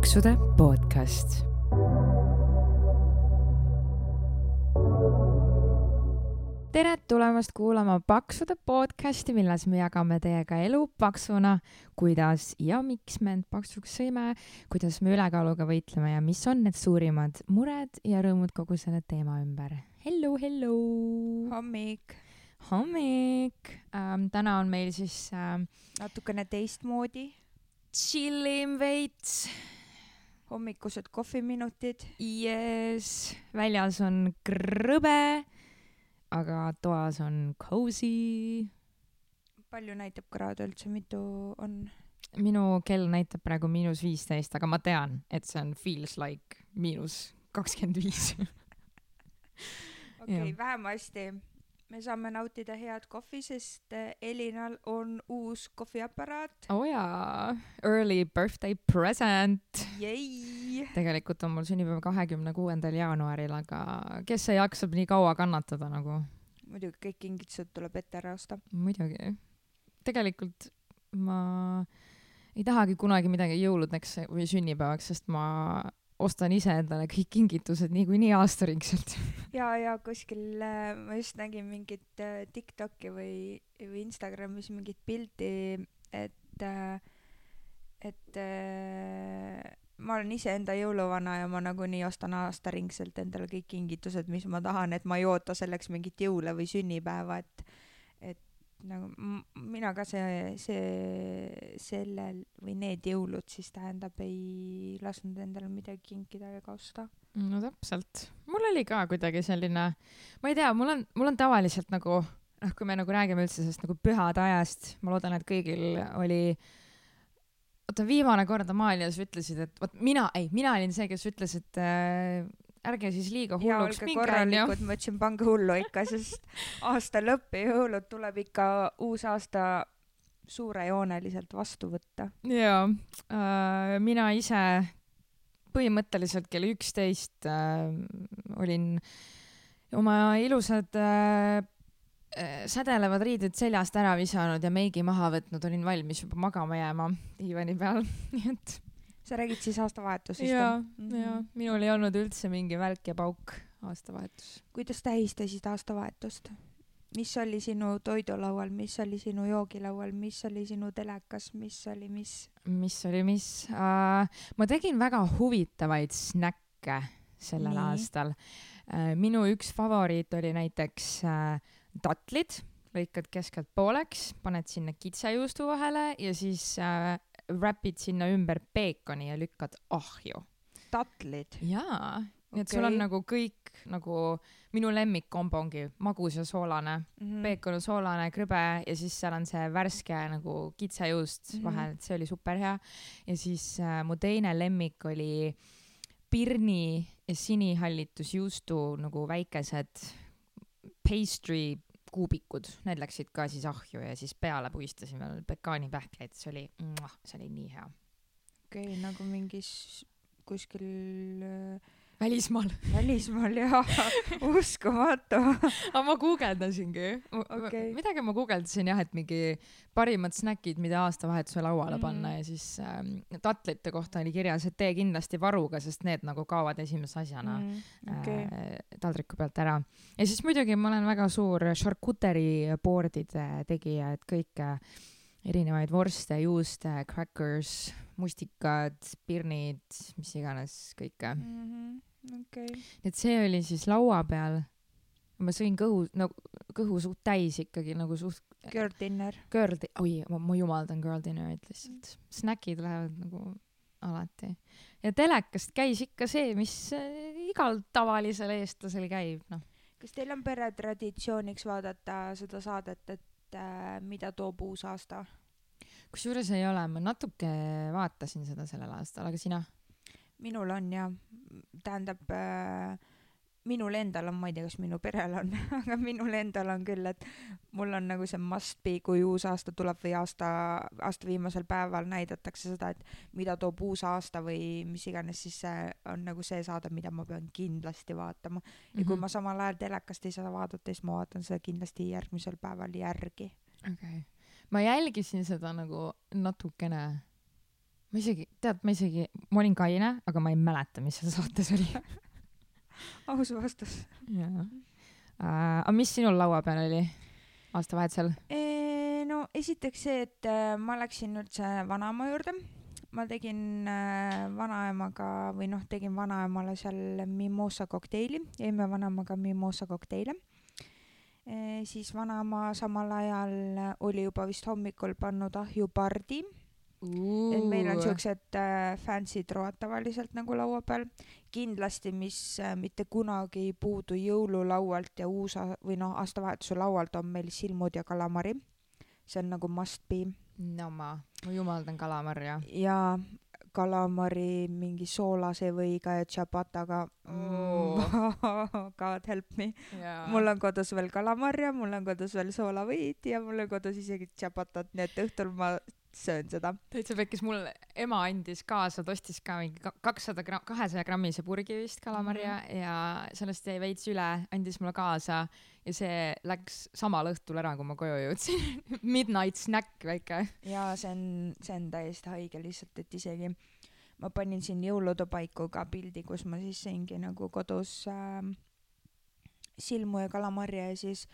paksude podcast tere tulemast kuulama Paksude podcasti, milles me jagame teiega elu paksuna, kuidas ja miks me end paksuks sõime, kuidas me ülekaaluga võitleme ja mis on need suurimad mured ja rõõmud kogu selle teema ümber. Hello, hello! hommik. hommik ähm,! täna on meil siis ähm, natukene teistmoodi. chillim veits. Hommikused kohviminutid. Yes, väljas on krõbe aga toas on cozy. palju näitab kraade üldse, mitu on? minu kell näitab praegu miinus viisteist, aga ma tean, et see on feels like miinus kakskümmend viis. okei, vähemasti me saame nautida head kohvi, sest eh, Elinal on uus kohviaparaat. oo oh jaa, early birthday present. tegelikult on mul sünnipäev kahekümne kuuendal jaanuaril, aga kes see jaksab nii kaua kannatada nagu? muidugi kõik kingitused tuleb ette ära osta. muidugi. tegelikult ma ei tahagi kunagi midagi jõuludeks või sünnipäevaks, sest ma ostan ise endale kõik kingitused niikuinii aastaringselt. Ja, ja kuskil äh, ma just nägin mingit äh, Tiktoki või, või Instagramis mingit pilti, et äh,, et ma olen iseenda jõuluvana ja ma nagunii ostan aastaringselt endale kõik kingitused, mis ma tahan, et ma ei oota selleks mingit jõule või sünnipäeva, et nagu mina ka see, see, sellel või need jõulud siis tähendab, ei lasknud endale midagi kinkida ega osta. no täpselt, mul oli ka kuidagi selline, ma ei tea, mul on, mul on tavaliselt nagu noh, kui me nagu räägime üldse sellest nagu pühade ajast, ma loodan, et kõigil oli oota, viimane kord Amalia, sa ütlesid, et vot mina, ei, mina olin see, kes ütles, et äh, ärge siis liiga hulluks minge, onju. ma ütlesin, pange hullu ikka, sest aasta lõpp ja jõulud tuleb ikka uus aasta suurejooneliselt vastu võtta. jaa äh,, mina ise põhimõtteliselt kell üksteist äh, olin oma ilusad äh, äh, sädelevad riided seljast ära visanud ja meigi maha võtnud, olin valmis juba magama jääma diivani peal, nii et sa räägid siis aastavahetusest? jaa jaa, minul ei olnud üldse mingi välk ja pauk aastavahetus. kuidas tähistasid aastavahetust? mis oli sinu toidulaual, mis oli sinu joogilaual, mis oli sinu telekas, mis oli mis? mis oli mis uh,? ma tegin väga huvitavaid snäkke sellel Nii. aastal uh,. minu üks favoriit oli näiteks uh, tatlid, lõikad keskelt pooleks, paned sinna kitsejuustu vahele ja siis uh, räpid sinna ümber peekoni ja lükkad ahju. tatlid? jaa nii et okay. sul on nagu kõik nagu minu lemmikkombo ongi magus ja soolane mm, -hmm. peekon, soolane, krõbe ja siis seal on see värske nagu kitsejuust mm -hmm. vahel, et see oli super hea. ja siis äh, mu teine lemmik oli pirni ja sinihallitusjuustu nagu väikesed pastry kuubikud, need läksid ka siis ahju ja siis peale puistasin veel pekaanipähkleid, see oli, see oli nii hea. okei okay,, nagu mingis kuskil äh välismaal. välismaal jaa, uskumatu aga ma guugeldasingi okay.. midagi ma guugeldasin jah, et mingi parimad snäkid, mida aastavahetuse lauale mm. panna ja siis ähm, tatlite kohta oli kirjas, et tee kindlasti varuga, sest need nagu kaovad esimese asjana mm. okay. äh, taldriku pealt ära. ja siis muidugi ma olen väga suur charcuterie board'ide tegija, et kõike erinevaid vorste, juuste, crackers, mustikad, pirnid, mis iganes, kõike mm. -hmm okay.. et see oli siis laua peal. ma sõin kõhu, no kõhu suht täis ikkagi nagu suht. Girl dinner. Girl di-, oi, ma jumaldan girl dinner'it lihtsalt. snäkid lähevad nagu alati. ja telekast käis ikka see, mis äh, igal tavalisel eestlasel käib, noh. kas teil on peretraditsiooniks vaadata seda saadet, et äh, mida toob uus aasta? kusjuures ei ole, ma natuke vaatasin seda sellel aastal, aga sina? Minul on ja, tähendab äh, minul endal on, ma ei tea, kas minu perel on aga minul endal on küll, et mul on nagu see must be, kui uus aasta tuleb või aasta, aasta viimasel päeval näidatakse seda, et mida toob uus aasta või mis iganes, siis see on nagu see saade, mida ma pean kindlasti vaatama. ja mm -hmm. kui mhm. ma samal ajal telekast ei saa vaadata, siis ma vaatan seda kindlasti järgmisel päeval järgi. okei okay., ma jälgisin seda nagu natukene ma isegi, tead, ma isegi, ma olin kaine, aga ma ei mäleta, mis seal saates oli aus vastus. jaa. aga mis sinul laua peal oli aastavahetusel? no esiteks see, et äh, ma läksin üldse vanaema juurde. ma tegin äh, vanaemaga või noh, tegin vanaemale seal mimosa kokteili, jõime vanaemaga mimosa kokteile e,. siis vanaema samal ajal oli juba vist hommikul pannud ahju pardi et meil on siuksed äh, fancy troad tavaliselt nagu laua peal. kindlasti, mis äh, mitte kunagi ei puudu jõululaualt ja uus või noh, aastavahetuse laualt on meil silmud ja kalamari. see on nagu must be. no ma, ma jumaldan kalamarja. ja kalamari mingi soolase võiga ja tšapataga oh. God help me yeah.. mul on kodus veel kalamarja, mul on kodus veel soolavõid ja mul on kodus isegi tšapatat, nii et õhtul ma söön seda. täitsa pekkis, mul ema andis kaasa, ta ostis ka mingi kakssada gramm, kahesaja grammise purgi vist kalamarja mm -hmm. ja sellest jäi veits üle, andis mulle kaasa ja see läks samal õhtul ära, kui ma koju jõudsin Midnight snack väike. jaa, see on, see on täiesti haige lihtsalt, et isegi ma panin siin jõulude paiku ka pildi, kus ma siis sõingi nagu kodus äh, silmu ja kalamarja ja siis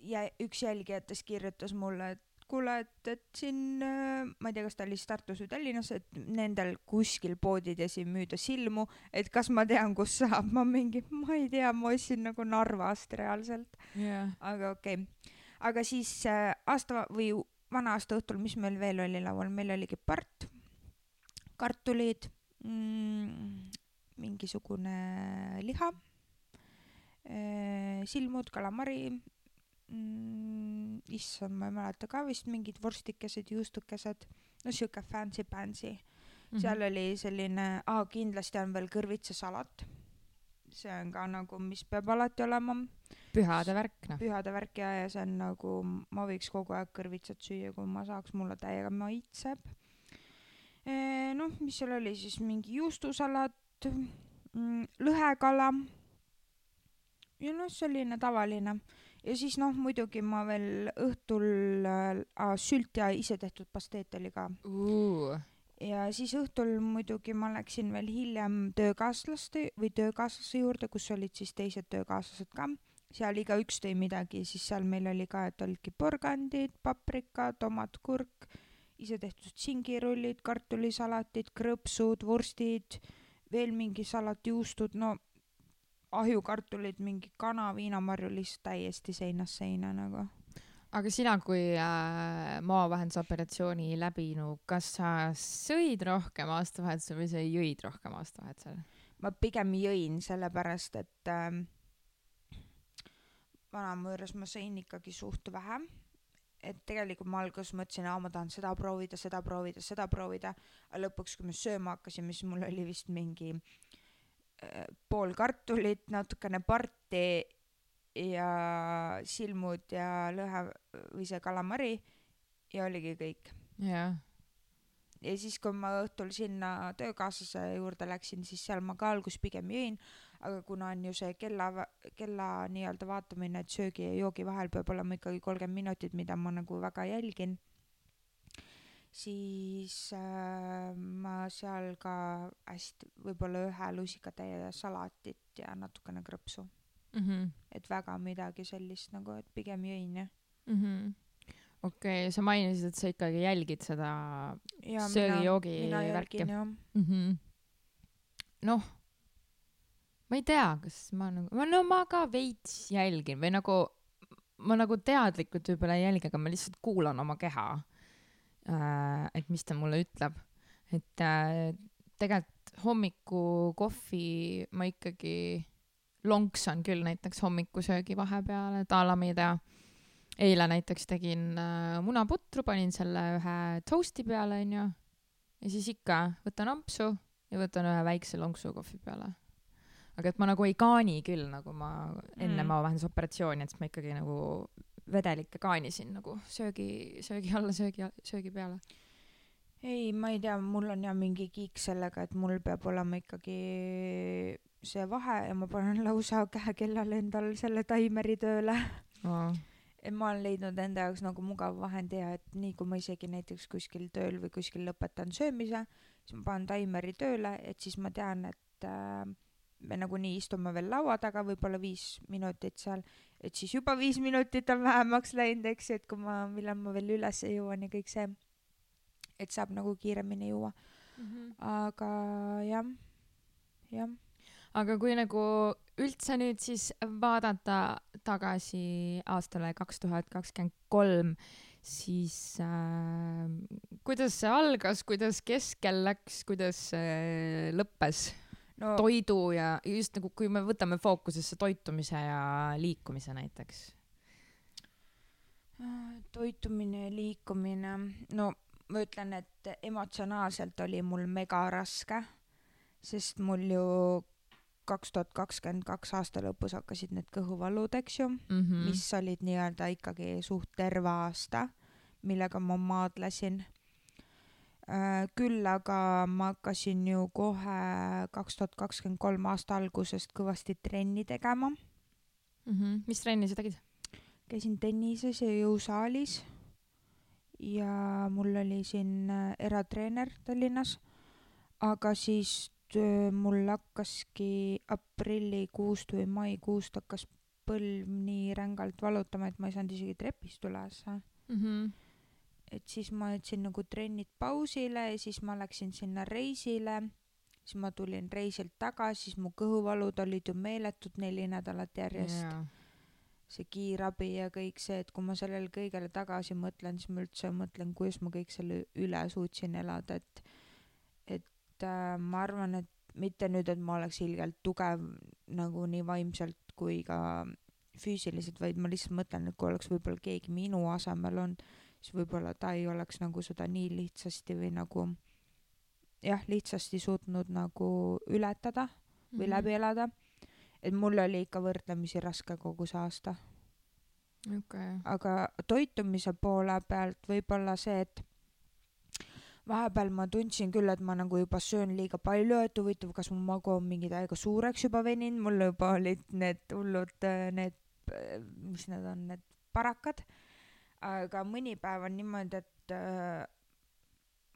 ja üks jälgijatest kirjutas mulle, et kuule, et, et siin, äh, ma ei tea, kas ta oli siis Tartus või Tallinnas, et nendel kuskil poodides ei müüda silmu, et kas ma tean, kus saab, ma mingi, ma ei tea, ma ostsin nagu Narvast reaalselt. Yeah.. aga okei. Okay., aga siis äh, aasta või vana aasta õhtul, mis meil veel oli laual, meil oligi part, kartulid mm,, mingisugune liha äh,, silmud, kalamari mm,, issand, ma ei mäleta ka vist mingid vorstikesed, juustukesed, no sihuke fancy-pansy mm. -hmm. seal oli selline, aa, kindlasti on veel kõrvitsasalat. see on ka nagu, mis peab alati olema. pühade värk, noh. pühade värk ja, ja see on nagu, ma võiks kogu aeg kõrvitsat süüa, kui ma saaks, mulle täiega maitseb. noh, mis seal oli siis, mingi juustusalat mm,, lõhekala ja noh, selline tavaline ja siis noh, muidugi ma veel õhtul äh, sült ja isetehtud pasteet oli ka uh.. ja siis õhtul muidugi ma läksin veel hiljem töökaaslaste või töökaaslase juurde, kus olid siis teised töökaaslased ka. seal igaüks tõi midagi, siis seal meil oli ka, et olidki porgandid, paprika, tomat, kurk, isetehtud singirullid, kartulisalatid, krõpsud, vorstid, veel mingi salat, juustud, no ahjukartulid, mingi kana, viinamarju lihtsalt täiesti seinast seina nagu. aga sina kui äh, maavahendusoperatsiooni läbinu, kas sa sõid rohkem aastavahetusel või sa jõid rohkem aastavahetusel? ma pigem jõin, sellepärast et äh, vanaema juures ma sõin ikkagi suht vähe et tegelikult ma alguses mõtlesin, aa ma tahan seda proovida, seda proovida, seda proovida, aga lõpuks, kui me sööma hakkasime, siis mul oli vist mingi pool kartulit, natukene parti ja silmud ja lõhe või see kalamari ja oligi kõik. jah. ja siis, kui ma õhtul sinna töökaaslase juurde läksin, siis seal ma ka alguses pigem jõin, aga kuna on ju see kella, kella nii-öelda vaatamine, et söögi ja joogi vahel peab olema ikkagi kolmkümmend minutit, mida ma nagu väga jälgin siis äh, ma seal ka hästi, võib-olla ühe lusikatäie salatit ja natukene krõpsu mm. -hmm. et väga midagi sellist nagu, et pigem jõin jah mm -hmm okei okay,, sa mainisid, et sa ikkagi jälgid seda söögi-joogi värki. mm -hmm. noh, ma ei tea, kas ma nagu, no ma ka veits jälgin või nagu, ma nagu teadlikult võib-olla ei jälgi, aga ma lihtsalt kuulan oma keha Äh, et mis ta mulle ütleb. et äh, tegelikult hommikukohvi ma ikkagi lonksan küll näiteks hommikusöögi vahepeal, et a la ma ei tea, eile näiteks tegin äh, munaputru, panin selle ühe toast'i peale, onju, ja siis ikka võtan ampsu ja võtan ühe väikse lonksu kohvi peale. aga et ma nagu ei kaani küll, nagu ma enne mm. maavahendusoperatsiooni, et siis ma ikkagi nagu vedelikke kaanisin nagu söögi, söögi alla, söögi, söögi peale? ei, ma ei tea, mul on jah mingi kiik sellega, et mul peab olema ikkagi see vahe ja ma panen lausa käekellale endal selle taimeri tööle oh.. et ma olen leidnud enda jaoks nagu mugava vahendi ja et nii kui ma isegi näiteks kuskil tööl või kuskil lõpetan söömise, siis ma panen taimeri tööle, et siis ma tean, et äh, me nagunii istume veel laua taga, võib-olla viis minutit seal, et siis juba viis minutit on vähemaks läinud, eks ju, et kui ma, millal ma veel üles jõuan ja kõik see, et saab nagu kiiremini juua mm. -hmm. aga jah, jah. aga kui nagu üldse nüüd siis vaadata tagasi aastale kaks tuhat kakskümmend kolm, siis äh, kuidas see algas, kuidas keskel läks, kuidas see lõppes? No, toidu ja just nagu, kui me võtame fookusesse toitumise ja liikumise näiteks? toitumine ja liikumine, no ma ütlen, et emotsionaalselt oli mul mega raske, sest mul ju kaks tuhat kakskümmend kaks aasta lõpus hakkasid need kõhuvalud, eks ju mm, -hmm. mis olid nii-öelda ikkagi suht terve aasta, millega ma maadlesin Äh, küll aga ma hakkasin ju kohe kaks tuhat kakskümmend kolm aasta algusest kõvasti trenni tegema mm. -hmm. mis trenni sa tegid? käisin tennises ja jõusaalis ja mul oli siin äh, eratreener Tallinnas, aga siis äh, mul hakkaski aprillikuust või maikuust hakkas põlv nii rängalt valutama, et ma ei saanud isegi trepist üles mm. -hmm et siis ma jätsin nagu trennid pausile ja siis ma läksin sinna reisile, siis ma tulin reisilt tagasi, siis mu kõhuvalud olid ju meeletud neli nädalat järjest. Yeah.. see kiirabi ja kõik see, et kui ma sellele kõigele tagasi mõtlen, siis ma üldse mõtlen, kuidas ma kõik selle üle suutsin elada, et et äh, ma arvan, et mitte nüüd, et ma oleks ilgelt tugev nagu nii vaimselt kui ka füüsiliselt, vaid ma lihtsalt mõtlen, et kui oleks võib-olla keegi minu asemel olnud, siis võib-olla ta ei oleks nagu seda nii lihtsasti või nagu jah, lihtsasti suutnud nagu ületada või mm -hmm. läbi elada. et mul oli ikka võrdlemisi raske kogu see aasta okay.. aga toitumise poole pealt võib-olla see, et vahepeal ma tundsin küll, et ma nagu juba söön liiga palju, et huvitav, kas mu magu on mingi täiega suureks juba veninud, mul juba olid need hullud, need, mis need on, need parakad aga mõni päev on niimoodi, et äh,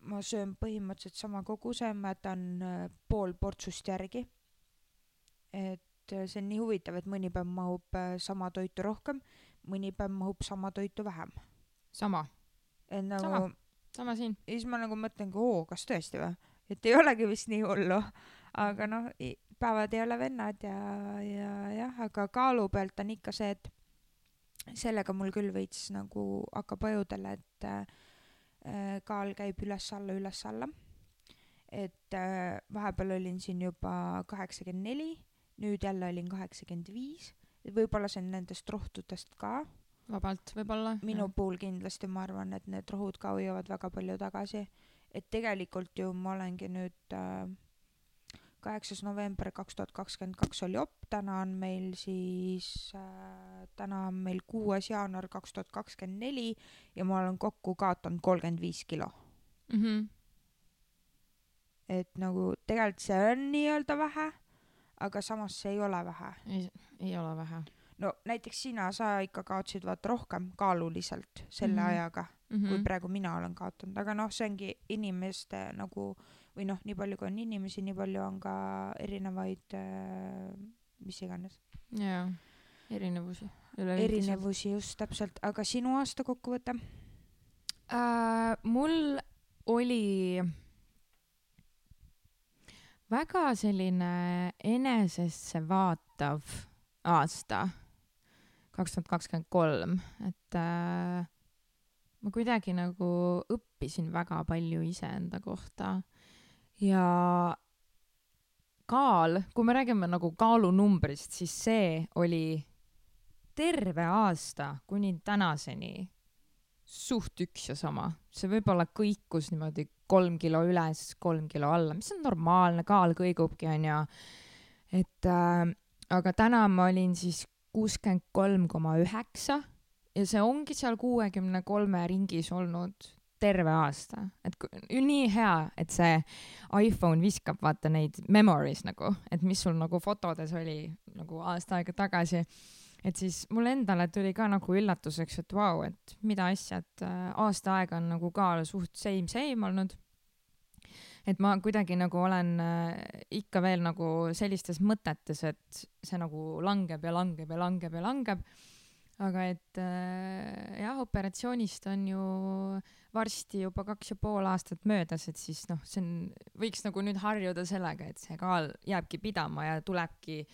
ma söön põhimõtteliselt sama koguse, ma jätan äh, pool portsust järgi. et äh, see on nii huvitav, et mõni päev mahub sama toitu rohkem, mõni päev mahub sama toitu vähem. sama. et nagu sama, sama siin. ja siis ma nagu mõtlengi, oo, kas tõesti või? et ei olegi vist nii hullu. aga noh, päevad ei ole vennad ja, ja jah, aga kaalu pealt on ikka see, et sellega mul küll veits nagu hakkab ajudele, et äh, kaal käib üles-alla, üles-alla. et äh, vahepeal olin siin juba kaheksakümmend neli, nüüd jälle olin kaheksakümmend viis, võib-olla see on nendest rohtudest ka. vabalt, võib-olla. minu jah. puhul kindlasti ma arvan, et need rohud ka hoiavad väga palju tagasi. et tegelikult ju ma olengi nüüd äh, kaheksas november kaks tuhat kakskümmend kaks oli op, täna on meil siis äh,, täna on meil kuues jaanuar kaks tuhat kakskümmend neli ja ma olen kokku kaotanud kolmkümmend viis kilo mm. -hmm. et nagu tegelikult see on nii-öelda vähe, aga samas see ei ole vähe. ei, ei ole vähe. no näiteks sina, sa ikka kaotasid vaata rohkem kaaluliselt selle mm -hmm. ajaga mm, -hmm. kui praegu mina olen kaotanud, aga noh, see ongi inimeste nagu äh, või noh, nii palju kui on inimesi, nii palju on ka erinevaid äh, mis iganes. jaa, erinevusi. erinevusi just täpselt, aga sinu aasta kokkuvõte äh,? mul oli väga selline enesesse vaatav aasta, kaks tuhat kakskümmend kolm, et äh, ma kuidagi nagu õppisin väga palju iseenda kohta ja kaal, kui me räägime nagu kaalunumbrist, siis see oli terve aasta kuni tänaseni suht üks ja sama. see võib-olla kõikus niimoodi kolm kilo üles, kolm kilo alla, mis on normaalne, kaal kõigubki, onju. et äh, aga täna ma olin siis kuuskümmend kolm koma üheksa ja see ongi seal kuuekümne kolme ringis olnud terve aasta, et nii hea, et see iPhone viskab vaata neid memories nagu, et mis sul nagu fotodes oli nagu aasta aega tagasi. et siis mulle endale tuli ka nagu üllatuseks, et vau et mida asja, et äh, aasta aega on nagu ka suht same same olnud. et ma kuidagi nagu olen äh, ikka veel nagu sellistes mõtetes, et see nagu langeb ja langeb ja langeb ja langeb. Aga et äh, jah, operatsioonist on ju varsti juba kaks ja pool aastat möödas, et siis noh, see on, võiks nagu nüüd harjuda sellega, et see kaal jääbki pidama ja tulebki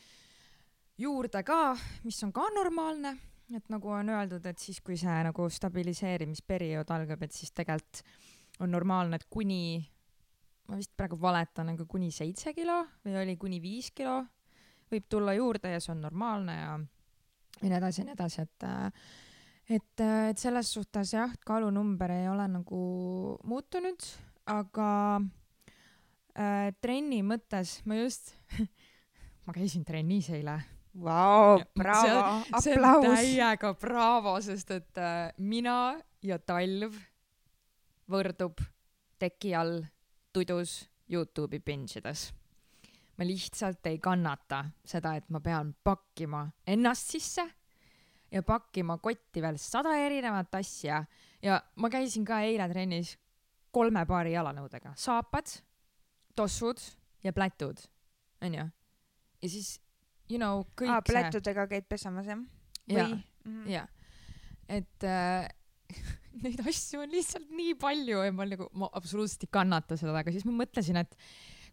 juurde ka, mis on ka normaalne, et nagu on öeldud, et siis, kui see nagu stabiliseerimisperiood algab, et siis tegelikult on normaalne, et kuni, ma vist praegu valetan, aga kuni seitse kilo või oli kuni viis kilo võib tulla juurde ja see on normaalne ja ja nii edasi ja nii edasi, et et, et selles suhtes jah, kaalunumber ei ole nagu muutunud, aga äh, trenni mõttes ma just ma käisin trennis eile Vau, braavo, aplaus. täiega braavo, sest et äh, mina ja talv võrdub teki all tudus Youtube'i binge ides. Ma lihtsalt ei kannata seda, et ma pean pakkima ennast sisse ja pakkima kotti veel sada erinevat asja ja ma käisin ka eile trennis kolme paari jalanõudega, saapad, tossud ja plätud, onju. ja siis you know, kõik Aa, plätudega käid pesemas, jah? jaa, mhm. jaa. et äh, neid asju on lihtsalt nii palju ja ma nagu, ma absoluutselt ei kannata seda, aga siis ma mõtlesin, et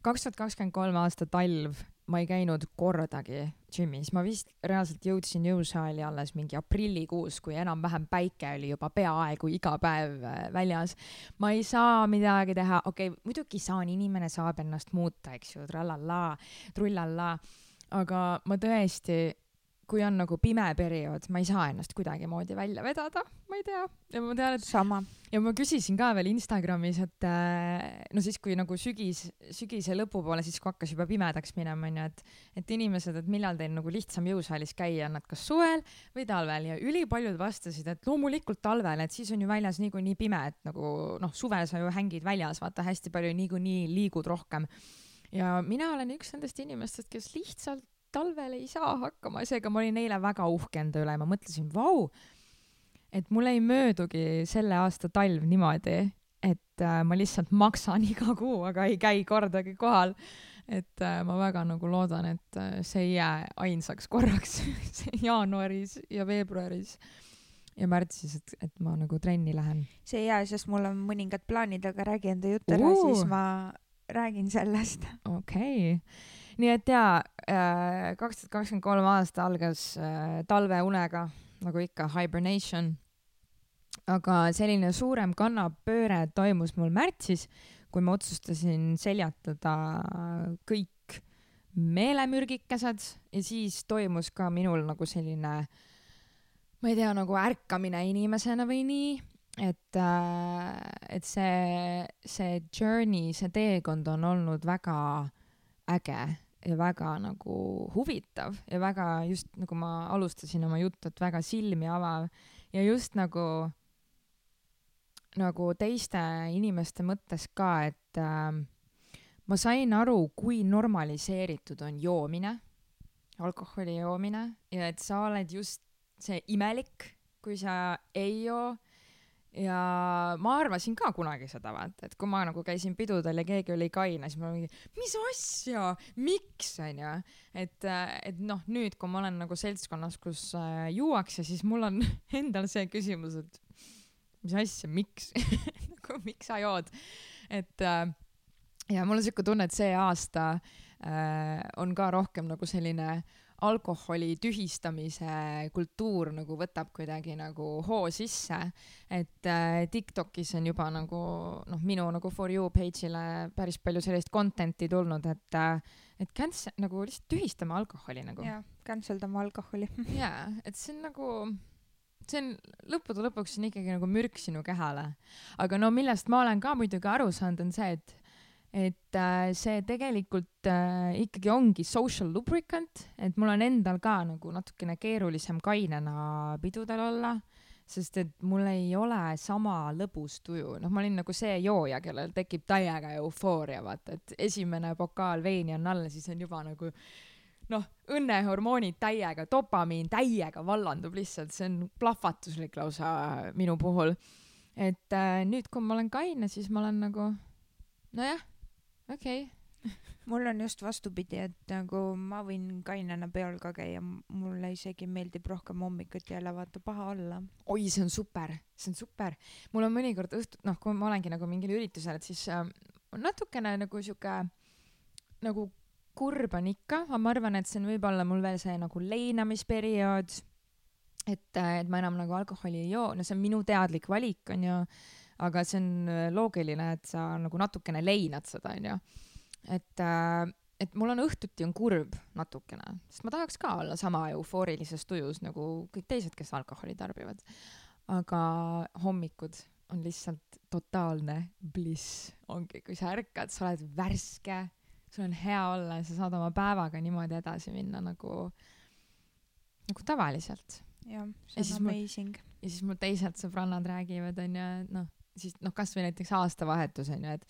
kaks tuhat kakskümmend kolm aasta talv ma ei käinud kordagi džimmis, ma vist reaalselt jõudsin jõusaali alles mingi aprillikuus, kui enam-vähem päike oli juba peaaegu iga päev äh, väljas. ma ei saa midagi teha, okei okay,, muidugi saan, inimene saab ennast muuta, eks ju, trallallaa, trullallaa. Aga ma tõesti, kui on nagu pime periood, ma ei saa ennast kuidagimoodi välja vedada, ma ei tea. ja ma tean, et sama. ja ma küsisin ka veel Instagramis, et äh, no siis, kui nagu sügis, sügise lõpupoole, siis kui hakkas juba pimedaks minema, onju, et, et inimesed, et millal teil nagu lihtsam jõusaalis käia on, et kas suvel või talvel ja ülipaljud vastasid, et loomulikult talvel, et siis on ju väljas niikuinii pime, et nagu noh, suvel sa ju hängid väljas, vaata hästi palju niikuinii liigud rohkem ja mina olen üks nendest inimestest, kes lihtsalt talvel ei saa hakkama, seega ma olin eile väga uhke enda üle ja ma mõtlesin, vau, et mul ei möödugi selle aasta talv niimoodi, et äh, ma lihtsalt maksan iga kuu, aga ei käi kordagi kohal. et äh, ma väga nagu loodan, et äh, see ei jää ainsaks korraks jaanuaris ja veebruaris ja märtsis, et, et ma nagu trenni lähen. see ei jää, sest mul on mõningad plaanid, aga räägi enda jutt ära siis ma räägin sellest. okei okay., nii et jaa, äh, kaks tuhat kakskümmend kolm aasta algas äh, talveunega, nagu ikka, hibernation. aga selline suurem kannapööre toimus mul märtsis, kui ma otsustasin seljatada kõik meelemürgikesed ja siis toimus ka minul nagu selline, ma ei tea, nagu ärkamine inimesena või nii et, äh, et see, see journey, see teekond on olnud väga äge ja väga nagu huvitav ja väga just nagu ma alustasin oma juttu, et väga silmi avav ja just nagu, nagu teiste inimeste mõttes ka, et äh, ma sain aru, kui normaliseeritud on joomine, alkoholi joomine ja et sa oled just see imelik, kui sa ei joo ja ma arvasin ka kunagi seda, vaata, et kui ma nagu käisin pidudel ja keegi oli kaine, siis ma mingi, mis asja, miks, onju. et, et noh, nüüd, kui ma olen nagu seltskonnas, kus äh, juuakse, siis mul on endal see küsimus, et mis asja, miks nagu miks sa jood? et äh, ja mul on siuke tunne, et see aasta äh, on ka rohkem nagu selline äh, alkoholi tühistamise kultuur nagu võtab kuidagi nagu hoo sisse, et äh, Tiktokis on juba nagu noh, minu nagu for you page'ile päris palju sellist content'i tulnud, et äh, et cancel nagu lihtsalt tühistame alkoholi nagu. jaa, cancel dame alkoholi jaa, et see on nagu see on lõppude lõpuks on ikkagi nagu mürk sinu kehale. aga no millest ma olen ka muidugi aru saanud, on see, et et äh, see tegelikult äh, ikkagi ongi social lubricant, et mul on endal ka nagu natukene keerulisem kainena pidudel olla, sest et mul ei ole sama lõbus tuju, noh, ma olin nagu see jooja, kellel tekib täiega eufooria, vaata, et esimene pokaal veini on all, siis on juba nagu noh, õnnehormoonid täiega, dopamiin täiega vallandub lihtsalt, see on plahvatuslik lausa minu puhul. et äh, nüüd, kui ma olen kaine, siis ma olen nagu nojah, okei okay. mul on just vastupidi, et nagu ma võin kainena peol ka käia, mulle isegi meeldib rohkem hommikuti jälle vaata paha olla. oi, see on super, see on super. mul on mõnikord õhtul, noh, kui ma olengi nagu mingil üritusel, et siis äh, natukene nagu sihuke nagu kurb on ikka, aga ma arvan, et see on võib-olla mul veel see nagu leinamisperiood, et, et ma enam nagu alkoholi ei joo, no see on minu teadlik valik, onju, aga see on äh, loogiline, et sa nagu natukene leinad seda, onju. et, äh, et mul on õhtuti on kurb natukene, sest ma tahaks ka olla sama eufoorilises tujus nagu kõik teised, kes alkoholi tarbivad. aga hommikud on lihtsalt totaalne bliss, ongi, kui sa ärkad, sa oled värske sul on hea olla ja sa saad oma päevaga niimoodi edasi minna nagu, nagu tavaliselt. jah, see on amazing. ja siis mul teised sõbrannad räägivad, onju, et noh, siis noh, kasvõi näiteks aastavahetus onju, et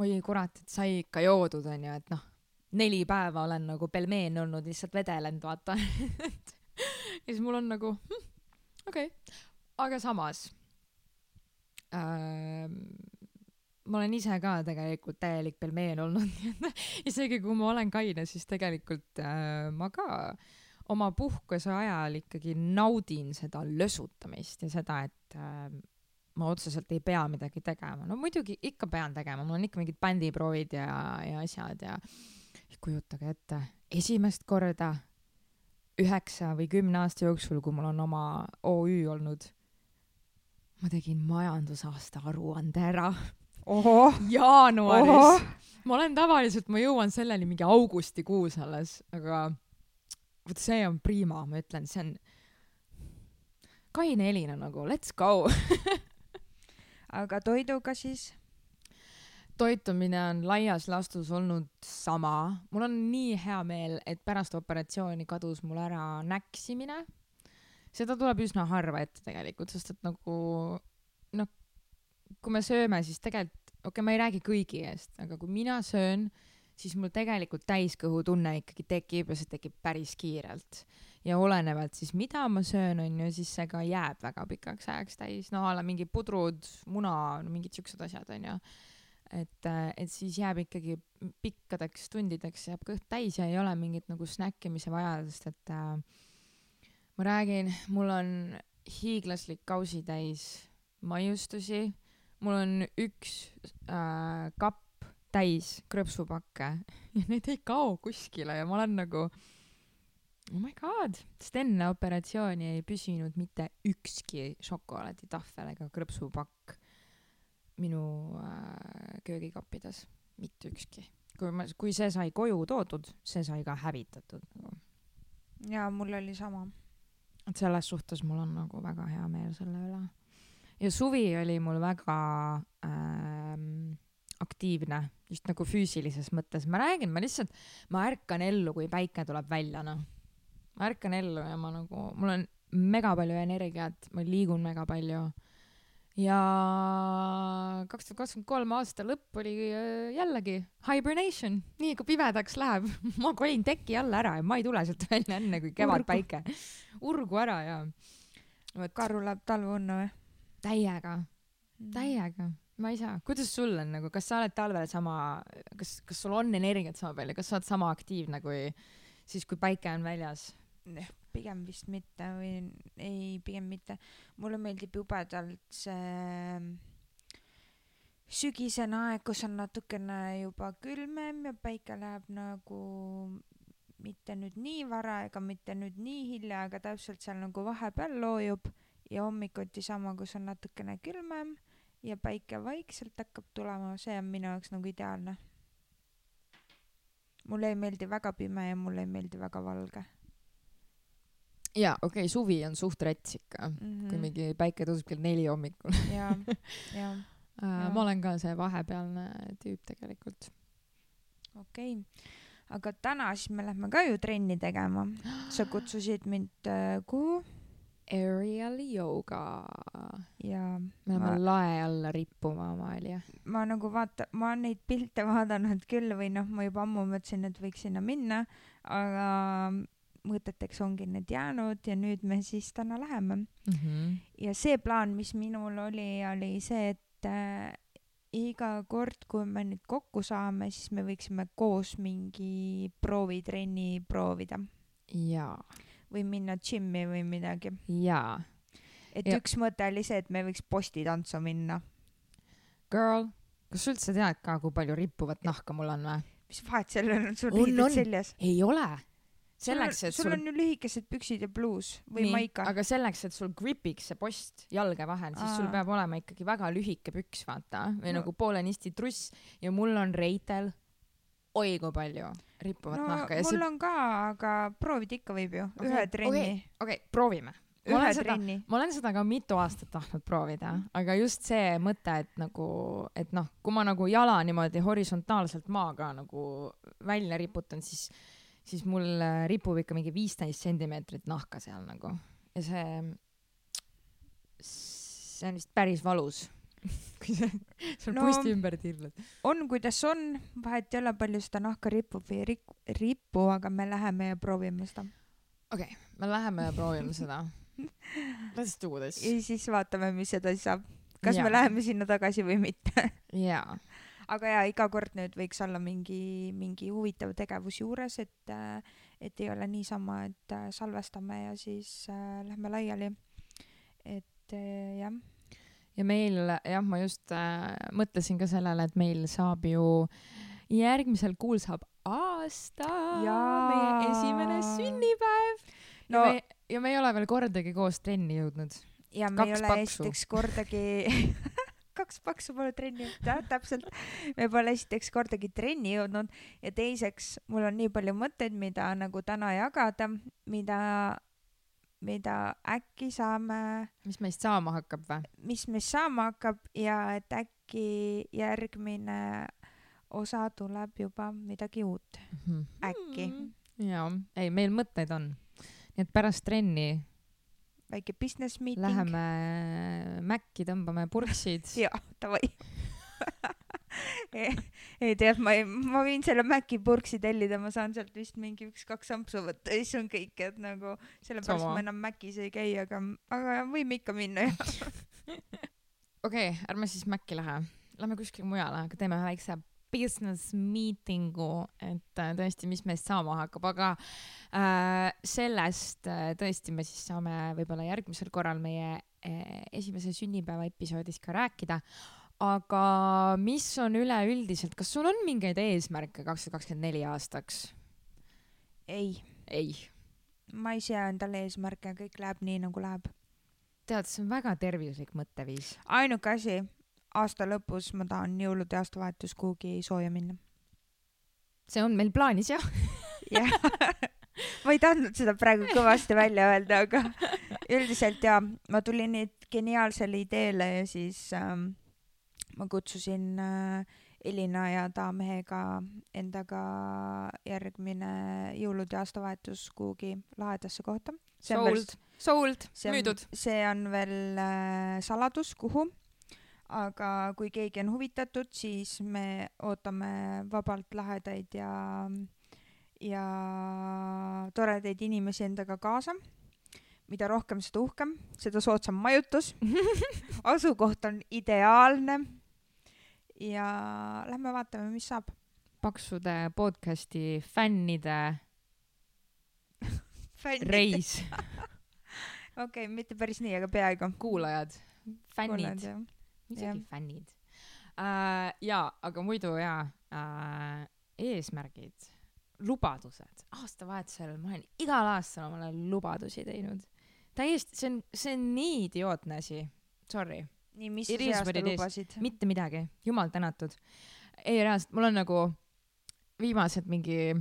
oi kurat, et sai ikka joodud onju, et noh, neli päeva olen nagu pelmeen olnud, lihtsalt vedelenud, vaata ja siis mul on nagu hm, okei okay., aga samas äh, ma olen ise ka tegelikult täielik pelmeen olnud, nii et isegi kui ma olen kaine, siis tegelikult äh, ma ka oma puhkuse ajal ikkagi naudin seda lösutamist ja seda, et äh, ma otseselt ei pea midagi tegema. no muidugi ikka pean tegema, mul on ikka mingid bändiproovid ja, ja asjad ja kujutage ette, esimest korda üheksa või kümne aasta jooksul, kui mul on oma OÜ olnud, ma tegin majandusaasta aruande ära jaanuaris. ma olen tavaliselt, ma jõuan selleni mingi augustikuus alles, aga vot see on prima, ma ütlen, see on kaine Elina nagu, let's go aga toiduga siis? toitumine on laias laastus olnud sama. mul on nii hea meel, et pärast operatsiooni kadus mul ära näksimine. seda tuleb üsna harva ette tegelikult, sest et nagu noh, kui me sööme, siis tegelikult okei okay,, ma ei räägi kõigi eest, aga kui mina söön, siis mul tegelikult täiskõhutunne ikkagi tekib ja see tekib päris kiirelt. Ja olenevalt siis, mida ma söön, on ju, siis see ka jääb väga pikaks ajaks täis, no a la mingid pudrud, muna, no mingid siuksed asjad, on ju. et, et siis jääb ikkagi pikkadeks tundideks jääb kõht täis ja ei ole mingit nagu snäkkimise vajadust, et äh, ma räägin, mul on hiiglaslik kausitäis maiustusi. Mul on üks äh, kapp täis krõpsupakke. Ja need ei kao kuskile ja ma olen nagu oh my god, sest enne operatsiooni ei püsinud mitte ükski šokolaaditahvel ega krõpsupakk minu äh, köögikappides, mitte ükski. kui ma, kui see sai koju toodud, see sai ka hävitatud nagu. jaa, mul oli sama. et selles suhtes mul on nagu väga hea meel selle üle ja suvi oli mul väga ähm, aktiivne, just nagu füüsilises mõttes, ma räägin, ma lihtsalt, ma ärkan ellu, kui päike tuleb välja, noh. Ma ärkan ellu ja ma nagu, mul on mega palju energiat, ma liigun mega palju. ja kaks tuhat kakskümmend kolm aasta lõpp oli äh, jällegi hibernation, nii kui pimedaks läheb ma kolin teki alla ära ja ma ei tule sealt välja enne kui kevadpäike. urgu ära ja. Karru läheb talveunne või? täiega, mm. täiega, ma ei saa, kuidas sul on nagu, kas sa oled talvel sama, kas, kas sul on energiat sama palju, kas sa oled sama aktiivne kui siis, kui päike on väljas? Pigem vist mitte või ei, pigem mitte. mulle meeldib jubedalt see sügisene aeg, kus on natukene juba külmem ja päike läheb nagu mitte nüüd nii vara ega mitte nüüd nii hilja, aga täpselt seal nagu vahepeal loojub ja hommikuti sama, kus on natukene külmem ja päike vaikselt hakkab tulema, see on minu jaoks nagu ideaalne. mulle ei meeldi väga pime ja mulle ei meeldi väga valge. Jaa, okei okay,, suvi on suht rets ikka mm, -hmm. kui mingi päike tõuseb kell neli hommikul jaa, jaa. Äh, ma olen ka see vahepealne tüüp tegelikult. okei okay., aga täna siis me lähme ka ju trenni tegema. sa kutsusid mind äh, kuhu? aerial yoga. ja me läheme ma, lae alla rippuma, Amalia. ma nagu vaata, ma olen neid pilte vaadanud küll või noh, ma juba ammu mõtlesin, et võiks sinna minna, aga mõteteks ongi need jäänud ja nüüd me siis täna läheme. Mm -hmm. ja see plaan, mis minul oli, oli see, et äh, iga kord, kui me nüüd kokku saame, siis me võiksime koos mingi proovitrenni proovida jaa, või minna džimmi või midagi. jaa. et Ja- üks mõte oli see, et me võiks postitantsu minna. Girl, kas sa üldse tead ka, kui palju rippuvat nahka mul on või? mis vahet sellel on, sul on. seljas? ei ole. selleks, et sul sul on ju lühikesed püksid ja pluus või maika. aga selleks, et sul gripiks see post jalge vahel, siis sul Aa. peab olema ikkagi väga lühike püks, vaata, või No- nagu poolenisti truss ja mul on reitel oi kui palju rippuvat no nahka mul see, on ka, aga proovida ikka võib ju, Okei, ühe trenni okei, okei, proovime. ma ühe seda, trenni. ma olen seda ka mitu aastat tahtnud proovida, aga just see mõte, et nagu, et noh, kui ma nagu jala niimoodi horisontaalselt maaga nagu välja riputan, siis, siis mul äh, ripub ikka mingi viisteist sentimeetrit nahka seal nagu ja see, see on vist päris valus, kui sa sul No- posti ümber tiirled. on kuidas on, vahet ei ole, palju seda nahka ripub või ei rik-, ripu, aga me läheme ja proovime seda. okei okay,, me läheme ja proovime seda. Let's do this. ja siis vaatame, mis edasi saab. kas Jaa. me läheme sinna tagasi või mitte. jaa, aga jaa, iga kord nüüd võiks olla mingi, mingi huvitav tegevus juures, et, et ei ole niisama, et äh, salvestame ja siis äh, lähme laiali. et äh, jah, ja meil jah, ma just äh, mõtlesin ka sellele, et meil saab ju järgmisel kuul saab aasta, meie esimene sünnipäev no.. ja me, ja me ei ole veel kordagi koos trenni jõudnud. ja me ei kaks ole paksu. esiteks kordagi kaks paksu pole trenni jõudnud, täpselt. me pole esiteks kordagi trenni jõudnud ja teiseks mul on nii palju mõtteid, mida nagu täna jagada, mida, mida äkki saame, mis meist saama hakkab või? mis meist saama hakkab ja et äkki järgmine osa tuleb juba midagi uut, äkki. jaa, ei meil mõtteid on. nii et pärast trenni väike business meeting. läheme Maci, tõmbame purksid. jaa, davai ei ei tead, ma ei, ma võin selle Maci purksi tellida, ma saan sealt vist mingi üks-kaks ampsu võtta ja siis on kõik, et nagu sellepärast ma enam Macis ei käi, aga, aga võime ikka minna jah. okei okay,, ärme siis Maci lähe, lähme kuskile mujale, aga teeme väikse business meeting'u, et äh, tõesti, mis meist saama hakkab, aga äh, sellest äh, tõesti me siis saame võib-olla järgmisel korral meie äh, esimese sünnipäeva episoodis ka rääkida. aga mis on üleüldiselt, kas sul on mingeid eesmärke kaks tuhat kakskümmend neli aastaks? ei, ei, ma ei sea endale eesmärke, kõik läheb nii nagu läheb. tead, see on väga tervislik mõtteviis. ainuke asi, aasta lõpus ma tahan jõulude aastavahetus kuhugi sooja minna. see on meil plaanis jah. jah, ma ei tahtnud seda praegu kõvasti välja öelda, aga üldiselt jaa, ma tulin nüüd geniaalsele ideele ja siis ähm, ma kutsusin äh, Elina ja ta mehega endaga järgmine jõulude aastavahetus kuhugi lahedasse kohta. Sold, sold, see on, müüdud. see on veel äh, saladus, kuhu. Aga kui keegi on huvitatud, siis me ootame vabalt lahedaid ja, ja toredaid inimesi endaga kaasa. mida rohkem, seda uhkem, seda soodsam majutus. asukoht on ideaalne. ja lähme vaatame, mis saab. paksude podcasti fännide reis, okei okay,, mitte päris nii, aga peaaegu. kuulajad, fännid. Isegi fännid äh,. jaa, aga muidu jaa äh,, eesmärgid, lubadused, aastavahetusel ma olen igal aastal omale lubadusi teinud. täiesti, see on, see on nii idiootne asi, sorry, nii, mis sa see aasta lubasid? mitte midagi, jumal tänatud. ei reaalselt, mul on nagu viimased mingi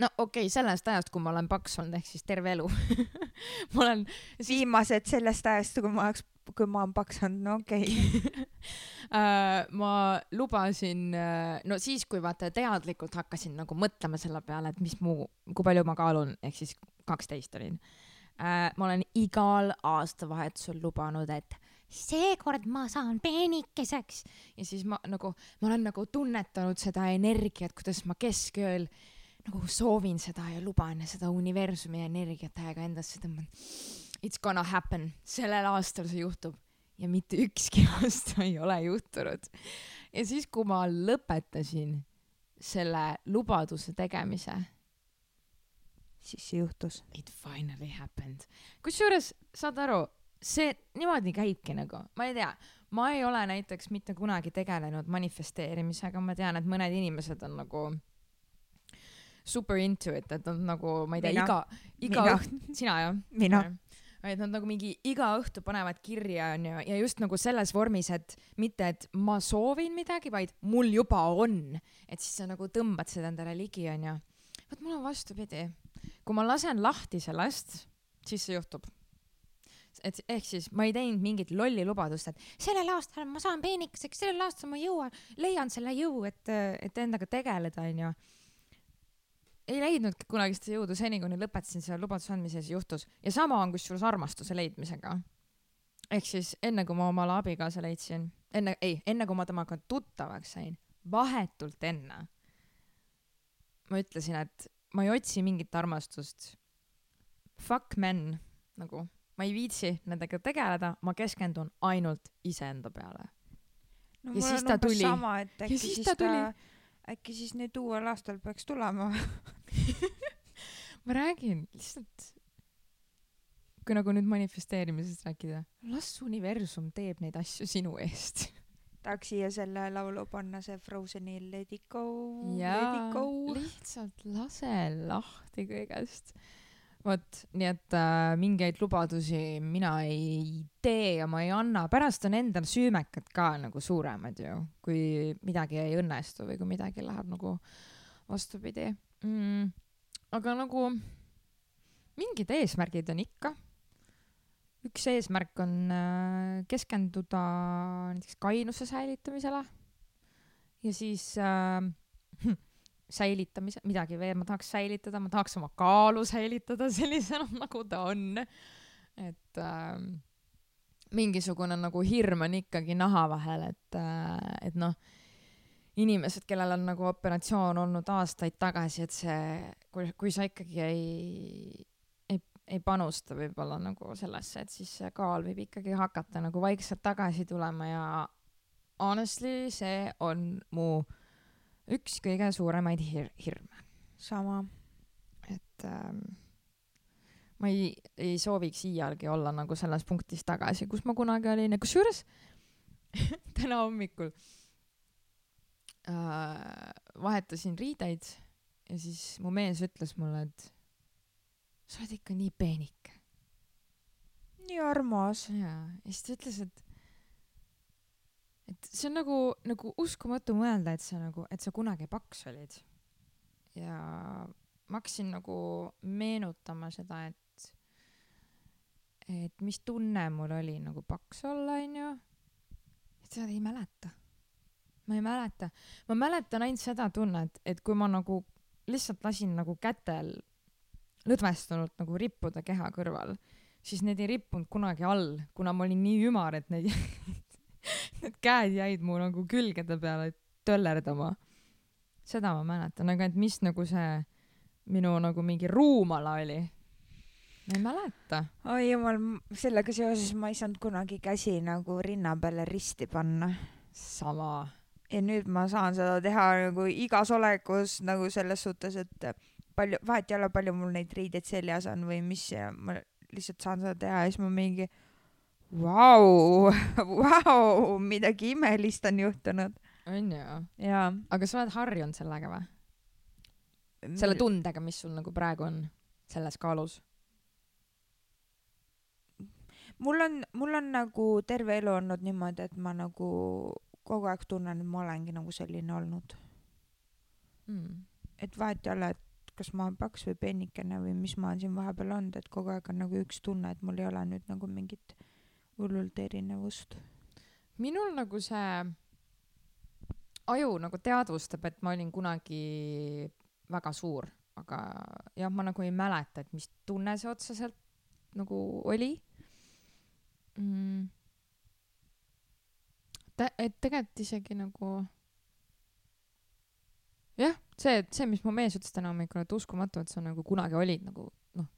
no okei okay,, sellest ajast, kui ma olen paks olnud, ehk siis terve elu ma olen siis viimased sellest ajast, kui ma oleks, kui ma olen paks olnud, no okei okay. äh, ma lubasin äh,, no siis, kui vaata teadlikult hakkasin nagu mõtlema selle peale, et mis mu, kui palju ma kaalun, ehk siis kaksteist olin äh, ma olen igal aastavahetusel lubanud, et seekord ma saan peenikeseks ja siis ma nagu, ma olen nagu tunnetanud seda energiat, kuidas ma keskööl nagu soovin seda ja luban seda universumi energiat täiega endasse tõmban. It's gonna happen, sellel aastal see juhtub ja mitte ükski aasta ei ole juhtunud. ja siis, kui ma lõpetasin selle lubaduse tegemise, siis see juhtus. It finally happened. kusjuures, saad aru, see niimoodi käibki nagu, ma ei tea, ma ei ole näiteks mitte kunagi tegelenud manifesteerimisega, ma tean, et mõned inimesed on nagu super into it, et nad nagu, ma ei tea, iga, iga õht-, sina jah? mina et nad nagu mingi iga õhtu panevad kirja, onju, ja just nagu selles vormis, et mitte, et ma soovin midagi, vaid mul juba on. et siis sa nagu tõmbad seda endale ligi, onju. vot mul on vastupidi. kui ma lasen lahti sellest, siis see juhtub et ehk siis ma ei teinud mingit lolli lubadust, et sellel aastal ma saan peenikeseks, sellel aastal ma jõuan, leian selle jõu, et, et endaga tegeleda, onju. Ei leidnudki kunagi seda jõudu seni, kuni lõpetasin selle lubaduse andmise ja see juhtus. ja sama on kusjuures armastuse leidmisega. ehk siis enne kui ma omale abikaasa leidsin, enne, ei, enne kui ma temaga tuttavaks sain, vahetult enne, ma ütlesin, et ma ei otsi mingit armastust. Fuck men, nagu ma ei viitsi nendega tegeleda, ma keskendun ainult iseenda peale. no ja on umbes tuli. äkki siis, siis ta, ta, äkki siis nüüd uuel aastal peaks tulema? Ma räägin lihtsalt, kui nagu nüüd manifesteerimisest rääkida, las universum teeb neid asju sinu eest. Tahaks siia selle laulu panna, see Frozeni Let it go, let it go. lihtsalt lase lahti kõigest vot, nii et äh, mingeid lubadusi mina ei tee ja ma ei anna, pärast on endal süümekad ka nagu suuremad ju, kui midagi ei õnnestu või kui midagi läheb nagu vastupidi mm,. aga nagu mingid eesmärgid on ikka. üks eesmärk on äh, keskenduda näiteks kainuse säilitamisele ja siis äh, säilitamise, midagi veel ma tahaks säilitada, ma tahaks oma kaalu säilitada sellisena, nagu ta on. et äh, mingisugune nagu hirm on ikkagi naha vahel, et äh,, et noh, inimesed, kellel on nagu operatsioon olnud aastaid tagasi, et see, kui, kui sa ikkagi ei, ei, ei panusta võib-olla nagu sellesse, et siis see kaal võib ikkagi hakata nagu vaikselt tagasi tulema ja honestly, see on mu äh, üks kõige suuremaid hir hirme. sama. et ähm, ma ei, ei sooviks iialgi olla nagu selles punktis tagasi, kus ma kunagi olin ja kusjuures täna hommikul äh, vahetasin riideid ja siis mu mees ütles mulle, et sa oled ikka nii peenike. nii armas. jaa, ja siis ta ütles, et et see on nagu, nagu uskumatu mõelda, et sa nagu, et sa kunagi paks olid. ja ma hakkasin nagu meenutama seda, et, et mis tunne mul oli nagu paks olla, onju. et seda ei mäleta. ma ei mäleta. ma mäletan ainult seda tunnet, et kui ma nagu lihtsalt lasin nagu kätel lõdvestunult nagu rippuda keha kõrval, siis need ei rippunud kunagi all, kuna ma olin nii ümar, et neid Need käed jäid mu nagu külgede peale töllerdama. seda ma mäletan, aga et mis nagu see minu nagu mingi ruumala oli? ma ei mäleta. oi jumal, sellega seoses ma ei saanud kunagi käsi nagu rinna peale risti panna. sama. ja nüüd ma saan seda teha nagu igas olekus nagu selles suhtes, et palju, vahet ei ole, palju mul neid riideid seljas on või mis ja ma lihtsalt saan seda teha ja siis ma mingi Vau, vau, midagi imelist on juhtunud. on ju? jaa. aga sa oled harjunud sellega või? selle tundega, mis sul nagu praegu on selles kaalus? mul on, mul on nagu terve elu olnud niimoodi, et ma nagu kogu aeg tunnen, et ma olengi nagu selline olnud mm.. et vahet ei ole, et kas ma olen paks või pennikene või mis ma olen siin vahepeal olnud, et kogu aeg on nagu üks tunne, et mul ei ole nüüd nagu mingit hullult erinevust. minul nagu see aju nagu teadvustab, et ma olin kunagi väga suur, aga jah, ma nagu ei mäleta, et mis tunne see otseselt nagu oli mm.. Te-, et tegelikult isegi nagu jah, see, et see, mis mu mees ütles täna hommikul, et uskumatu, et sa nagu kunagi olid nagu noh,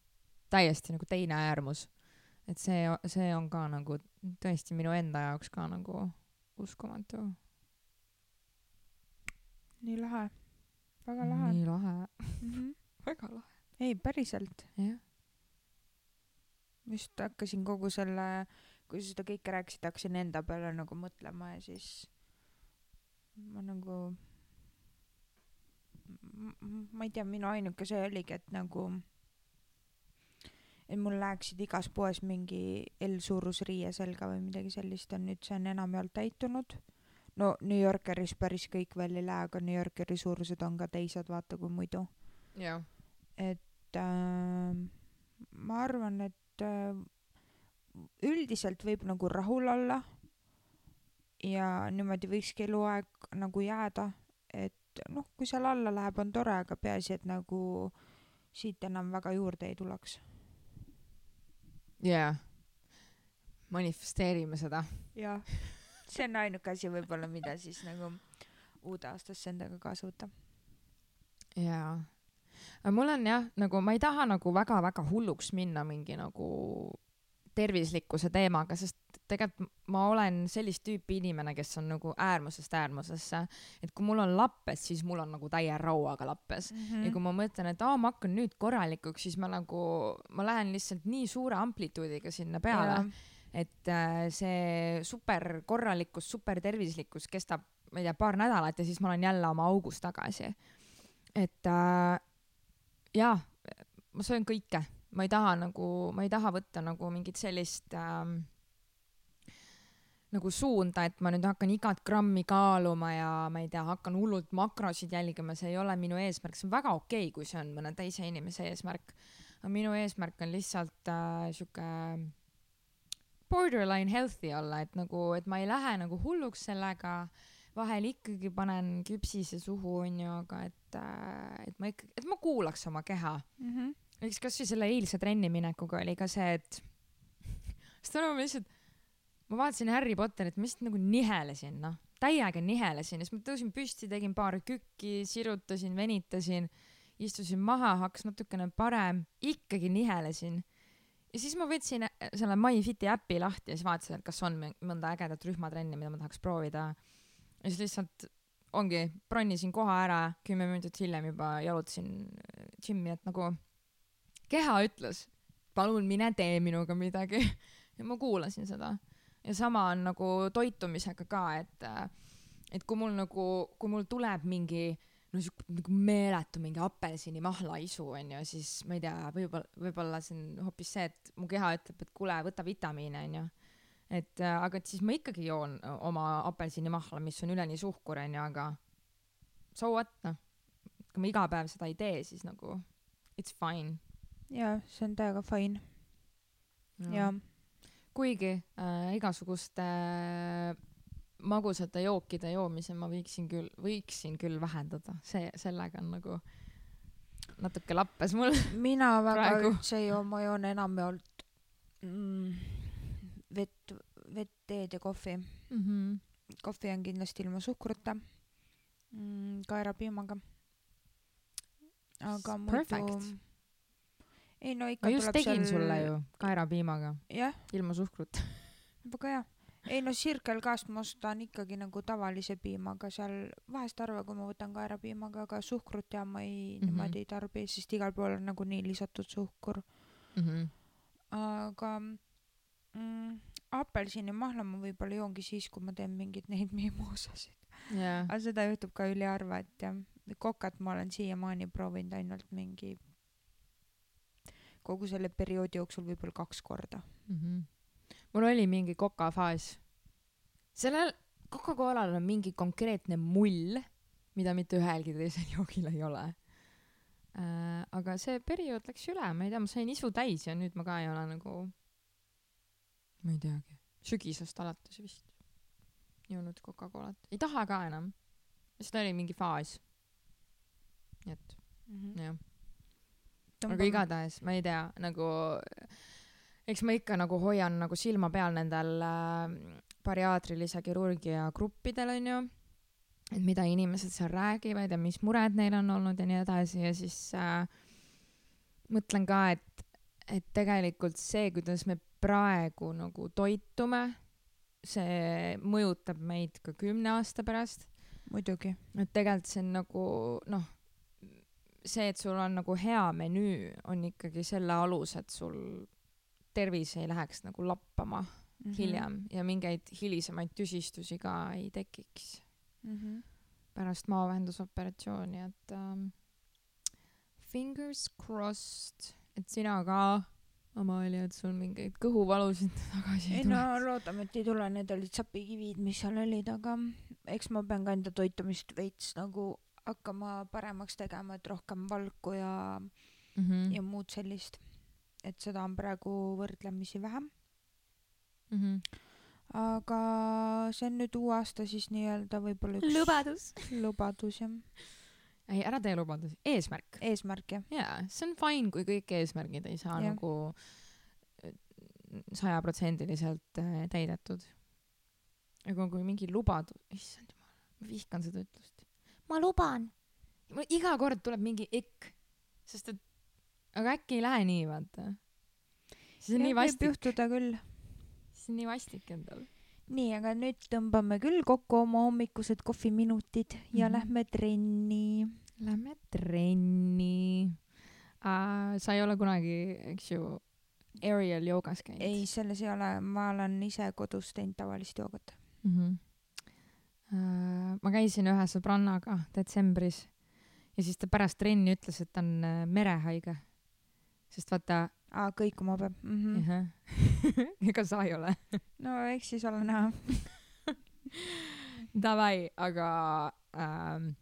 täiesti nagu teine äärmus. Et see, see on ka nagu tõesti minu enda jaoks ka nagu uskumatu. nii lahe, väga lahe. nii lahe mm. -hmm. väga lahe. ei, päriselt. jah. just hakkasin kogu selle, kui sa seda kõike rääkisid, hakkasin enda peale nagu mõtlema ja siis ma nagu ma ei tea, minu ainuke see oligi, et nagu, et mul läheksid igas poes mingi L-suurus riie selga või midagi sellist, on nüüd see on enamjaolt täitunud. no New Yorkeris päris kõik veel ei lähe, aga New Yorkeri suurused on ka teised, vaata kui muidu. et äh, ma arvan, et äh, üldiselt võib nagu rahul olla ja niimoodi võikski eluaeg nagu jääda, et noh, kui seal alla läheb, on tore, aga peaasi, et nagu siit enam väga juurde ei tuleks. Jaa, manifesteerime seda. jah, see on ainuke asi võib-olla, mida siis nagu uude aastasse endaga kaasa võtta. jaa, aga mul on jah, nagu ma ei taha nagu väga-väga hulluks minna mingi nagu tervislikkuse teemaga, sest tegelikult ma olen sellist tüüpi inimene, kes on nagu äärmusest äärmusesse. et kui mul on lappes, siis mul on nagu täie rauaga lappes mm. -hmm. ja kui ma mõtlen, et aa, ma hakkan nüüd korralikuks, siis ma nagu, ma lähen lihtsalt nii suure amplituudiga sinna peale. et äh, see super korralikkus, super tervislikkus kestab, ma ei tea, paar nädalat ja siis ma olen jälle oma augus tagasi. et äh, jaa, ma söön kõike ma ei taha nagu, ma ei taha võtta nagu mingit sellist ähm, nagu suunda, et ma nüüd hakkan igat grammi kaaluma ja ma ei tea, hakkan hullult makrosid jälgima, see ei ole minu eesmärk, see on väga okei okay,, kui see on mõne teise inimese eesmärk. aga minu eesmärk on lihtsalt äh, sihuke borderline healthy olla, et nagu, et ma ei lähe nagu hulluks sellega, vahel ikkagi panen küpsise suhu, onju, aga et äh,, et ma ikkagi, et ma kuulaks oma keha mm. -hmm eks kasvõi selle eilse trenni minekuga oli ka see, et sest täna ma lihtsalt, ma vaatasin Harry Potterit, ma lihtsalt nagu nihelesin, noh, täiega nihelesin ja siis ma tõusin püsti, tegin paar kükki, sirutasin, venitasin, istusin maha, hakkas natukene parem, ikkagi nihelesin. ja siis ma võtsin äh, selle MyFiti äpi lahti ja siis vaatasin, et kas on mõnda ägedat rühmatrenni, mida ma tahaks proovida. ja siis lihtsalt ongi, bronnisin koha ära, kümme minutit hiljem juba jalutasin džimmi, äh, et nagu keha ütles, palun mine tee minuga midagi ja ma kuulasin seda. ja sama on nagu toitumisega ka, et, et kui mul nagu, kui mul tuleb mingi no siuke nagu meeletu mingi apelsinimahla-isu onju, siis ma ei tea, võib-olla, võib-olla see on hoopis see, et mu keha ütleb, et kuule, võta vitamiine onju. et aga et siis ma ikkagi joon oma apelsinimahla, mis on üleni suhkur onju, aga so what noh. kui ma iga päev seda ei tee, siis nagu it's fine jaa, see on täiega fine. jaa. kuigi äh, igasuguste äh, magusate jookide joomise ma võiksin küll, võiksin küll vähendada, see, sellega on nagu natuke lappes mul. mina väga praegu. üldse ei joo, ma joon enamjaolt mm, vett, vett, teed ja kohvi mm. -hmm. kohvi on kindlasti ilma suhkruta mm,, kaerapiimaga. aga muidu ei no ikka ma just tegin seal... sulle ju kaerapiimaga. ilma suhkrut väga hea. ei no Circle K-st ma ostan ikkagi nagu tavalise piimaga seal, vahest harva, kui ma võtan kaerapiimaga, aga suhkrut ja ma ei mm, -hmm. niimoodi ei tarbi, sest igal pool on nagunii lisatud suhkur mm. -hmm. aga mm, apelsinimahla ma võib-olla joongi siis, kui ma teen mingeid neid mimosasid yeah.. aga seda juhtub ka üliharva, et jah, kokat ma olen siiamaani proovinud ainult mingi kogu selle perioodi jooksul võib-olla kaks korda mm. -hmm. mul oli mingi kokafaas. sellel Coca-Colal on mingi konkreetne mull, mida mitte ühelgi teisel joogil ei ole äh,. aga see periood läks üle, ma ei tea, ma sain isu täis ja nüüd ma ka ei ole nagu, ma ei teagi, sügisest alates vist joonud Coca-Colat. ei taha ka enam. lihtsalt oli mingi faas. nii et mm -hmm. jah aga igatahes ma ei tea, nagu eks ma ikka nagu hoian nagu silma peal nendel äh, bariaatrilise kirurgia gruppidel onju, et mida inimesed seal räägivad ja mis mured neil on olnud ja nii edasi ja siis äh, mõtlen ka, et, et tegelikult see, kuidas me praegu nagu toitume, see mõjutab meid ka kümne aasta pärast. muidugi. et tegelikult see on nagu noh see, et sul on nagu hea menüü, on ikkagi selle alus, et sul tervis ei läheks nagu lappama mm -hmm. hiljem ja mingeid hilisemaid tüsistusi ka ei tekiks mm -hmm. pärast maavahendusoperatsiooni, et um, fingers crossed, et sina ka Amalia, et sul mingeid kõhuvalusid tagasi ei tule. no loodame, et ei tule, need olid sapikivid, mis seal olid, aga eks ma pean ka enda toitumist veits nagu hakkama paremaks tegema, et rohkem valku ja mm, -hmm. ja muud sellist. et seda on praegu võrdlemisi vähem mm. -hmm. aga see on nüüd uue aasta siis nii-öelda võib-olla üks lubadus. lubadus jah. ei, ära tee lubadusi, eesmärk. eesmärk jah. jaa, see on fine, kui kõik eesmärgid ei saa ja. nagu äh, sajaprotsendiliselt äh, täidetud. aga kui mingi lubadus, issand jumal, ma vihkan seda ütlust ma luban. iga kord tuleb mingi ikk, sest et aga äkki ei lähe nii, vaata. siis on ja, nii vastik. võib juhtuda küll. siis on nii vastik endal. nii, aga nüüd tõmbame küll kokku oma hommikused kohviminutid ja mm -hmm. lähme trenni. Lähme trenni uh,. sa ei ole kunagi, eks ju, aerial joogas käinud? ei, selles ei ole, ma olen ise kodus teinud tavalist joogat mm. -hmm ma käisin ühe sõbrannaga detsembris ja siis ta pärast trenni ütles, et ta on äh, merehaige. sest vaata. aa, kõikuma peab mm. -hmm. ega sa ei ole no eks siis ole näha Davai, aga ähm,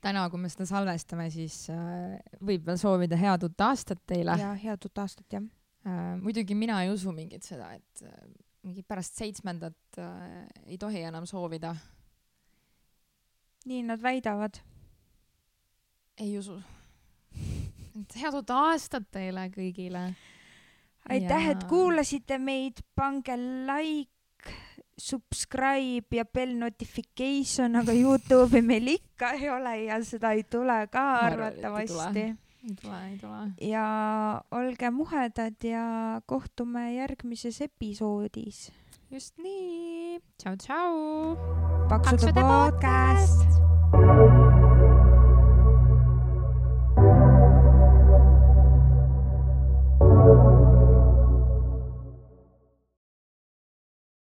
täna, kui me seda salvestame, siis äh, võib veel soovida head uut aastat teile. ja head uut aastat, jah äh,. muidugi mina ei usu mingit seda, et äh, mingi pärast seitsmendat äh, ei tohi enam soovida. nii nad väidavad. ei usu. et head uut aastat teile kõigile. aitäh ja..., et kuulasite meid, pange like, subscribe ja bell notification, aga Youtube'i meil ikka ei ole ja seda ei tule ka arvatavasti ei tule, ei tule. ja olge muhedad ja kohtume järgmises episoodis. just nii. tšau, tšau. paksude podcast, podcast..